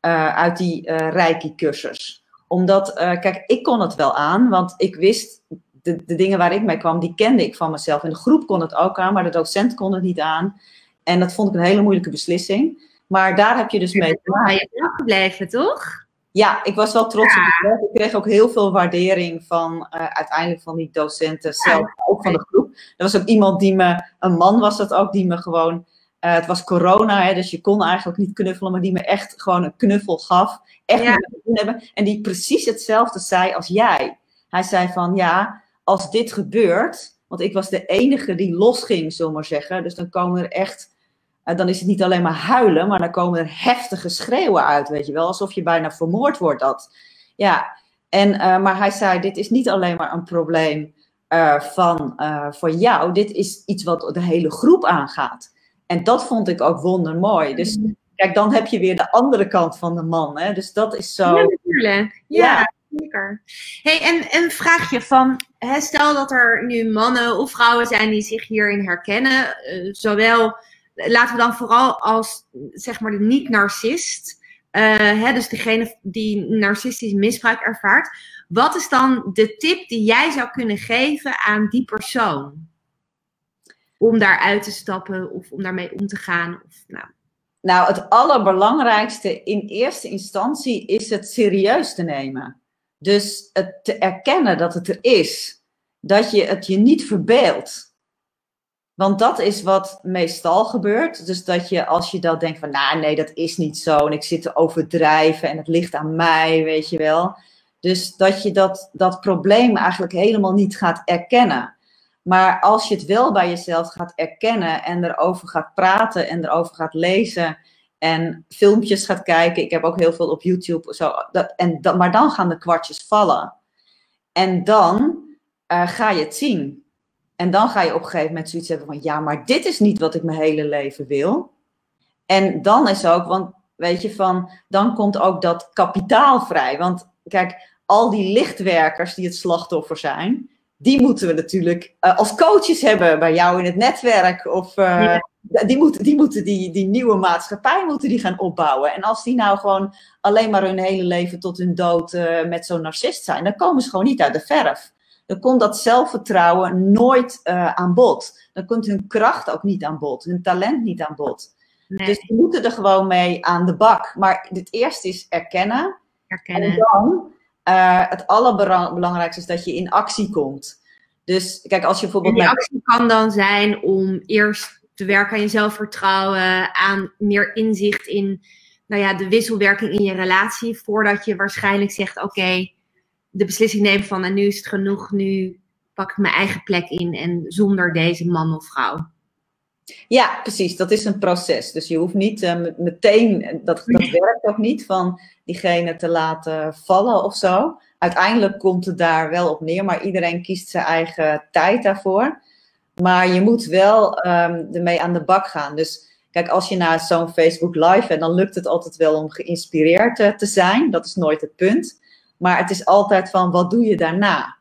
uh, uit die uh, Reiki-cursus. Omdat, uh, kijk, ik kon het wel aan, want ik wist de, de dingen waar ik mee kwam, die kende ik van mezelf. En de groep kon het ook aan, maar de docent kon het niet aan. En dat vond ik een hele moeilijke beslissing. Maar daar heb je dus mee te maken. Je gebleven, toch? Ja, ik was wel trots op mezelf. Ik kreeg ook heel veel waardering van uh, uiteindelijk van die docenten zelf, ook van de groep. Er was ook iemand die me, een man was dat ook, die me gewoon, uh, het was corona, hè, dus je kon eigenlijk niet knuffelen, maar die me echt gewoon een knuffel gaf. Echt ja. hebben. En die precies hetzelfde zei als jij. Hij zei van, ja, als dit gebeurt, want ik was de enige die losging, zullen we maar zeggen. Dus dan komen er echt uh, dan is het niet alleen maar huilen, maar dan komen er heftige schreeuwen uit, weet je wel. Alsof je bijna vermoord wordt. Dat. Ja, en, uh, maar hij zei, dit is niet alleen maar een probleem uh, van, voor jou. Dit is iets wat de hele groep aangaat. En dat vond ik ook wondermooi. Dus kijk, dan heb je weer de andere kant van de man. Hè? Dus dat is zo... Ja, natuurlijk. Ja. ja. Zeker. Hey, en een vraagje van, hè, stel dat er nu mannen of vrouwen zijn die zich hierin herkennen, zowel laten we dan vooral als zeg maar de niet-narcist, uh, dus degene die narcistisch misbruik ervaart. Wat is dan de tip die jij zou kunnen geven aan die persoon? Om daaruit te stappen of om daarmee om te gaan? Of, nou. Nou, het allerbelangrijkste in eerste instantie is het serieus te nemen. Dus het te erkennen dat het er is. Dat je het je niet verbeeldt. Want dat is wat meestal gebeurt. Dus dat je als je dat denkt van, nou nee, dat is niet zo. En ik zit te overdrijven en het ligt aan mij, weet je wel. Dus dat je dat, dat probleem eigenlijk helemaal niet gaat erkennen. Maar als je het wel bij jezelf gaat erkennen en erover gaat praten en erover gaat lezen en filmpjes gaat kijken. Ik heb ook heel veel op YouTube. Zo, dat, en dat, maar dan gaan de kwartjes vallen. En dan uh, ga je het zien. En dan ga je op een gegeven moment zoiets hebben van, ja, maar dit is niet wat ik mijn hele leven wil. En dan is ook, want weet je, van, dan komt ook dat kapitaal vrij. Want kijk, al die lichtwerkers die het slachtoffer zijn, die moeten we natuurlijk uh, als coaches hebben bij jou in het netwerk. Of uh, ja. die moeten, die, moeten die, die nieuwe maatschappij moeten die gaan opbouwen. En als die nou gewoon alleen maar hun hele leven tot hun dood uh, met zo'n narcist zijn, dan komen ze gewoon niet uit de verf dan komt dat zelfvertrouwen nooit aan bod. Dan komt hun kracht ook niet aan bod, hun talent niet aan bod. Nee. Dus die moeten er gewoon mee aan de bak. Maar het eerste is erkennen. Erkennen. En dan, uh, het allerbelangrijkste is dat je in actie komt. Dus kijk, als je bijvoorbeeld... En die actie kan dan zijn om eerst te werken aan je zelfvertrouwen, aan meer inzicht in nou ja, de wisselwerking in je relatie, voordat je waarschijnlijk zegt, oké, okay, de beslissing nemen van en nu is het genoeg, nu pak ik mijn eigen plek in en zonder deze man of vrouw. Ja, precies. Dat is een proces. Dus je hoeft niet uh, meteen, dat, dat werkt ook niet, van diegene te laten vallen of zo. Uiteindelijk komt het daar wel op neer, maar iedereen kiest zijn eigen tijd daarvoor. Maar je moet wel um, ermee aan de bak gaan. Dus kijk, als je naar zo'n Facebook Live bent, dan lukt het altijd wel om geïnspireerd uh, te zijn. Dat is nooit het punt. Maar het is altijd van wat doe je daarna?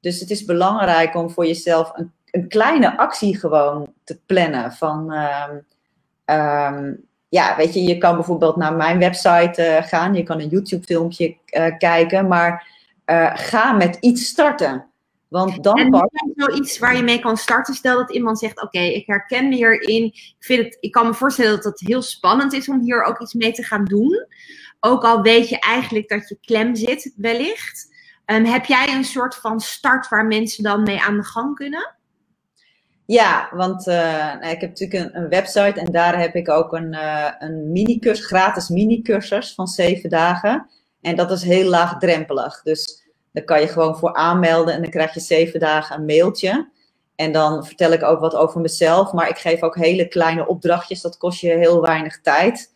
Dus het is belangrijk om voor jezelf een, een kleine actie gewoon te plannen. Van um, um, ja, weet je, je kan bijvoorbeeld naar mijn website uh, gaan, je kan een YouTube-filmpje uh, kijken, maar uh, ga met iets starten. Want dan en pas... zoiets waar je mee kan starten. Stel dat iemand zegt: Oké, okay, ik herken me hierin. Ik, vind het, ik kan me voorstellen dat het heel spannend is om hier ook iets mee te gaan doen. Ook al weet je eigenlijk dat je klem zit, wellicht. Um, heb jij een soort van start waar mensen dan mee aan de gang kunnen? Ja, want uh, nou, ik heb natuurlijk een, een, website en daar heb ik ook een, uh, een mini-cursus, gratis mini-cursus van zeven dagen. En dat is heel laagdrempelig. Dus dan kan je gewoon voor aanmelden en dan krijg je zeven dagen een mailtje. En dan vertel ik ook wat over mezelf. Maar ik geef ook hele kleine opdrachtjes. Dat kost je heel weinig tijd.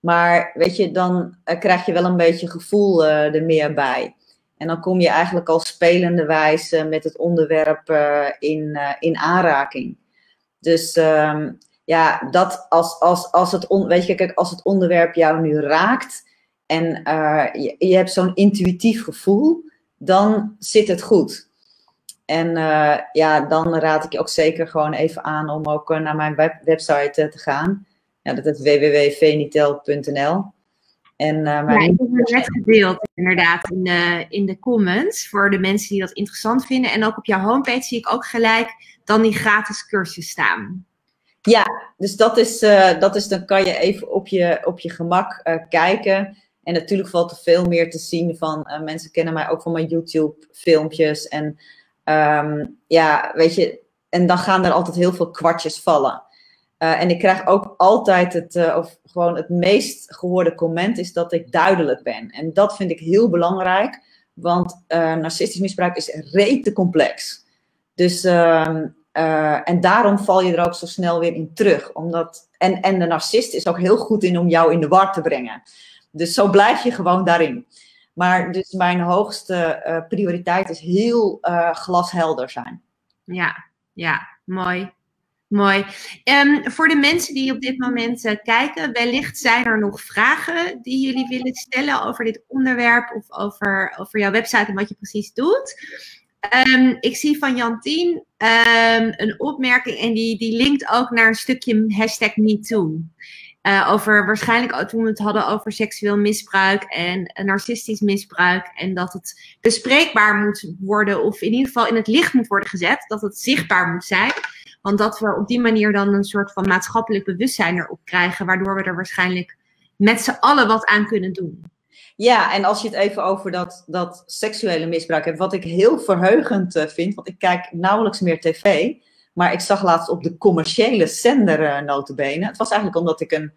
Maar weet je, dan uh, krijg je wel een beetje gevoel er meer bij. En dan kom je eigenlijk al spelende wijze met het onderwerp uh, in, in aanraking. Dus um, ja, dat als, als, als, het on, weet je, kijk, als het onderwerp jou nu raakt en je, je hebt zo'n intuïtief gevoel, dan zit het goed. En ja, dan raad ik je ook zeker gewoon even aan om ook naar mijn web website te gaan. Ja, dat is www.venitel.nl. En, mijn... Ja, ik heb het net gedeeld inderdaad in de, in de comments voor de mensen die dat interessant vinden. En ook op jouw homepage zie ik ook gelijk dan die gratis cursus staan. Ja, dus dat is, dat is dan kan je even op je, op je gemak kijken. En natuurlijk valt er veel meer te zien van, mensen kennen mij ook van mijn YouTube filmpjes en Um, ja, weet je, en dan gaan er altijd heel veel kwartjes vallen. Uh, en ik krijg ook altijd het, uh, of gewoon het meest gehoorde comment is dat ik duidelijk ben. En dat vind ik heel belangrijk, want uh, narcistisch misbruik is rete complex. Dus, uh, en daarom val je er ook zo snel weer in terug. Omdat, en, en de narcist is ook heel goed in om jou in de war te brengen. Dus zo blijf je gewoon daarin. Maar dus mijn hoogste prioriteit is heel glashelder zijn. Ja, ja, mooi. Mooi. Um, voor de mensen die op dit moment uh, kijken, wellicht zijn er nog vragen die jullie willen stellen over dit onderwerp of over, over jouw website en wat je precies doet. Um, ik zie van Jantien um, een opmerking en die, die linkt ook naar een stukje hashtag MeToo. Uh, over waarschijnlijk toen we het hadden over seksueel misbruik en narcistisch misbruik. En dat het bespreekbaar moet worden, of in ieder geval in het licht moet worden gezet. Dat het zichtbaar moet zijn. Want dat we op die manier dan een soort van maatschappelijk bewustzijn erop krijgen. Waardoor we er waarschijnlijk met z'n allen wat aan kunnen doen. Ja, en als je het even over dat, dat seksuele misbruik hebt. Wat ik heel verheugend uh, vind, want ik kijk nauwelijks meer tv. Maar ik zag laatst op de commerciële zender uh, notabene. Het was eigenlijk omdat ik een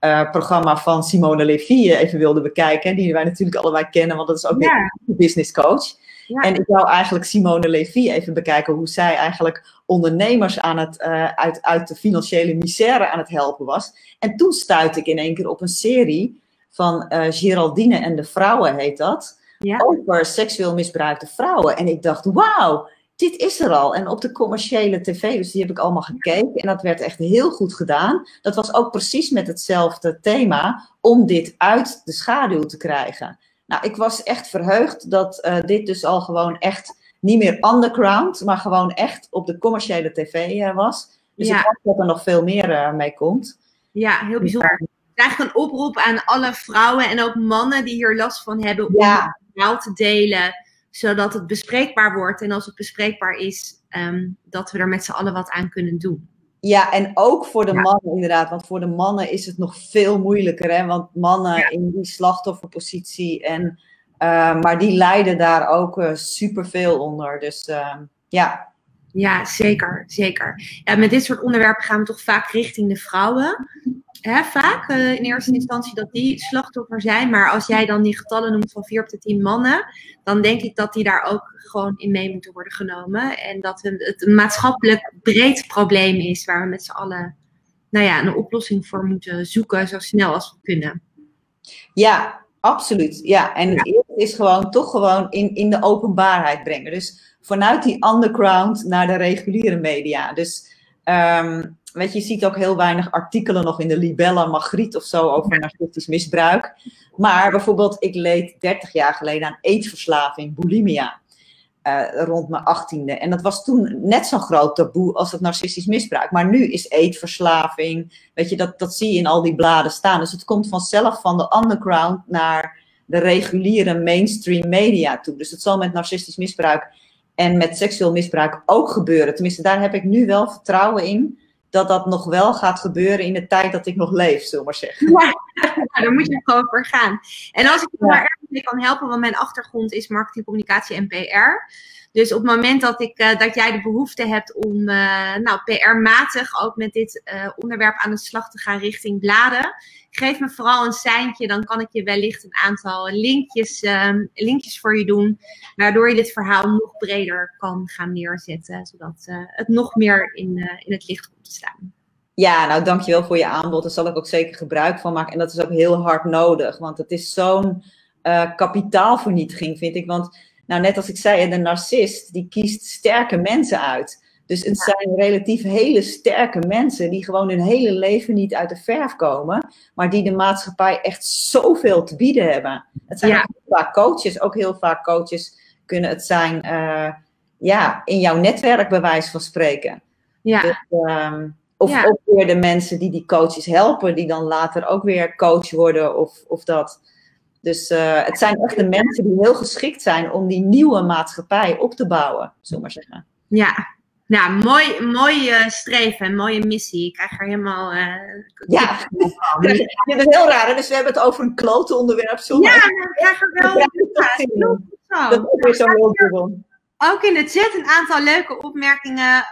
uh, programma van Simone Levy even wilde bekijken. Die wij natuurlijk allebei kennen, want dat is ook ja. een business coach. Ja. En ik wou eigenlijk Simone Levy even bekijken hoe zij eigenlijk ondernemers aan het, uh, uit, uit de financiële misère aan het helpen was. En toen stuitte ik in één keer op een serie van Geraldine en de vrouwen heet dat. Ja. Over seksueel misbruikte vrouwen. En ik dacht, wauw, dit is er al. En op de commerciële tv, dus die heb ik allemaal gekeken. En dat werd echt heel goed gedaan. Dat was ook precies met hetzelfde thema, om dit uit de schaduw te krijgen. Nou, ik was echt verheugd dat uh, dit dus al gewoon echt niet meer underground, maar gewoon echt op de commerciële tv uh, was. Dus ja. ik hoop dat er nog veel meer uh, mee komt. Ja, heel bijzonder. Het is eigenlijk een oproep aan alle vrouwen en ook mannen die hier last van hebben om ja. het te delen zodat het bespreekbaar wordt. En als het bespreekbaar is, um, dat we er met z'n allen wat aan kunnen doen. Ja, en ook voor de ja. mannen inderdaad. Want voor de mannen is het nog veel moeilijker. Hè? Want mannen ja. in die slachtofferpositie. En, uh, maar die lijden daar ook uh, superveel onder. Dus uh, ja. Ja, zeker. zeker. Ja, met dit soort onderwerpen gaan we toch vaak richting de vrouwen hè, vaak uh, in eerste instantie dat die slachtoffer zijn. Maar als jij dan die getallen noemt van 4 op de 10 mannen, dan denk ik dat die daar ook gewoon in mee moeten worden genomen. En dat het een maatschappelijk breed probleem is waar we met z'n allen nou ja, een oplossing voor moeten zoeken zo snel als we kunnen. Ja, absoluut. Ja, en het ja. eerste is gewoon toch gewoon in, in de openbaarheid brengen. Dus vanuit die underground naar de reguliere media. Dus um, weet je, je ziet ook heel weinig artikelen nog in de Libella Magriet of zo over narcistisch misbruik. Maar bijvoorbeeld, ik leed 30 jaar geleden aan eetverslaving, bulimia. Uh, rond mijn achttiende. En dat was toen net zo'n groot taboe als het narcistisch misbruik. Maar nu is eetverslaving, weet je, dat, dat zie je in al die bladen staan. Dus het komt vanzelf van de underground naar de reguliere mainstream media toe. Dus het zal met narcistisch misbruik en met seksueel misbruik ook gebeuren. Tenminste, daar heb ik nu wel vertrouwen in dat dat nog wel gaat gebeuren in de tijd dat ik nog leef, zullen we maar zeggen. Ja, daar moet je gewoon voor gaan. En als ik je daar erg mee kan helpen, want mijn achtergrond is marketing, communicatie en PR. Dus op het moment dat, ik, uh, dat jij de behoefte hebt om uh, nou, PR-matig ook met dit uh, onderwerp aan de slag te gaan richting bladen, geef me vooral een seintje. Dan kan ik je wellicht een aantal linkjes, um, linkjes voor je doen, waardoor je dit verhaal nog breder kan gaan neerzetten, zodat het nog meer in, in het licht komt te staan. Ja, nou dankjewel voor je aanbod. Daar zal ik ook zeker gebruik van maken. En dat is ook heel hard nodig, want het is zo'n kapitaalvernietiging, vind ik. Want nou, net als ik zei, de narcist die kiest sterke mensen uit. Dus het zijn relatief hele sterke mensen die gewoon hun hele leven niet uit de verf komen, maar die de maatschappij echt zoveel te bieden hebben. Het zijn heel vaak coaches, ook heel vaak coaches kunnen het zijn uh, ja, in jouw netwerk bij wijze van spreken. Ja. Dus, um, of ja. ook weer de mensen die die coaches helpen, die dan later ook weer coach worden of, of dat. Dus uh, het zijn echt de mensen die heel geschikt zijn om die nieuwe maatschappij op te bouwen, zullen maar zeggen. Ja, nou, mooi, mooi uh, streven en mooie missie. Ik krijg er helemaal. Uh, ja, dat is heel raar. Dus we hebben het over een klote onderwerp. Sorry. Ja, ik krijg er wel. Ja, dat is weer zo heel dubbel. Ook in de chat een aantal leuke opmerkingen.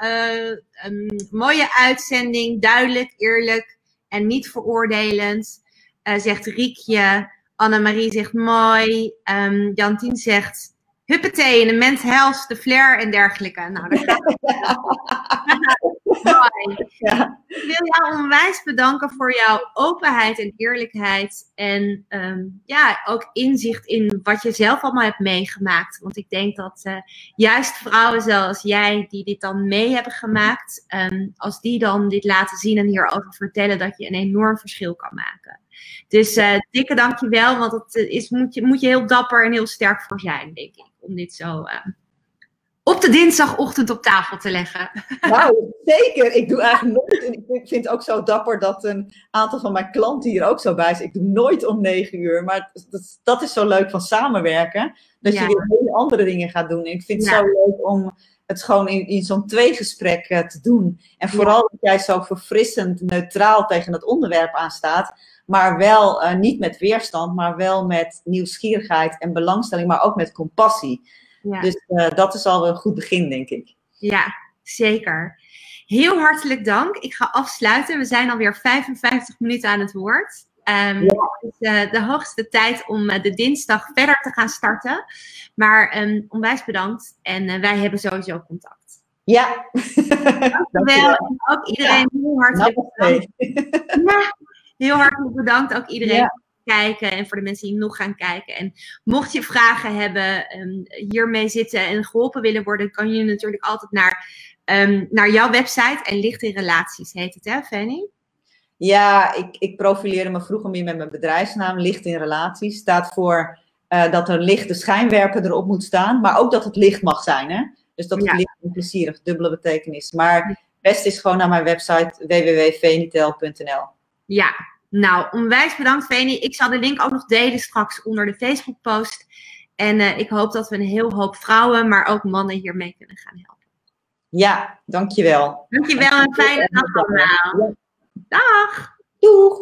Um, mooie uitzending, duidelijk, eerlijk en niet veroordelend. zegt Riekje. Annemarie zegt mooi. Um, Jantien zegt huppatee, de mens health, de flair en dergelijke. Nou, gaat mooi. Ja. Ik wil jou onwijs bedanken voor jouw openheid en eerlijkheid. En um, ja, ook inzicht in wat je zelf allemaal hebt meegemaakt. Want ik denk dat uh, juist vrouwen zoals jij, die dit dan mee hebben gemaakt, um, als die dan dit laten zien en hierover vertellen, dat je een enorm verschil kan maken. Dus uh, dikke dankjewel, want dat eh, is, moet, je, moet je heel dapper en heel sterk voor zijn, denk ik. Om dit zo uh, op de dinsdagochtend op tafel te leggen. Nou, zeker. Ik doe eigenlijk nooit. En ik vind het ook zo dapper dat een aantal van mijn klanten hier ook zo bij zijn. Ik doe nooit om negen uur. Maar dat, dat is zo leuk van samenwerken. Dat je weer hele andere dingen gaat doen. En ik vind het zo leuk om het gewoon in, in zo'n tweegesprek uh, te doen. En vooral dat jij zo verfrissend, neutraal tegen het onderwerp aanstaat. Maar wel uh, niet met weerstand, maar wel met nieuwsgierigheid en belangstelling, maar ook met compassie. Ja. Dus uh, dat is al een goed begin, denk ik. Ja, zeker. Heel hartelijk dank. Ik ga afsluiten. We zijn alweer 55 minuten aan het woord. Um, ja. Het is uh, de hoogste tijd om de dinsdag verder te gaan starten. Maar um, onwijs bedankt en wij hebben sowieso contact. Ja. Dankjewel. En ook iedereen ja. heel hartelijk bedankt. Ja, heel hartelijk bedankt ook iedereen. Ja. Kijken en voor de mensen die nog gaan kijken. En mocht je vragen hebben, um, hiermee zitten en geholpen willen worden, kan je natuurlijk altijd naar, um, naar jouw website. En Licht in Relaties heet het, hè, Fanny? Ja, ik, ik profileerde me vroeger meer met mijn bedrijfsnaam. Licht in Relaties staat voor uh, dat er lichte schijnwerper erop moet staan, maar ook dat het licht mag zijn. Hè? Dus dat het ja. licht en plezierig, dubbele betekenis. Maar het beste is gewoon naar mijn website www.venitel.nl. Ja, nou, onwijs bedankt Veni. Ik zal de link ook nog delen straks onder de Facebook post. En uh, ik hoop dat we een heel hoop vrouwen, maar ook mannen hiermee kunnen gaan helpen. Ja, dankjewel. Dankjewel en fijne dag allemaal. Dag. Doeg.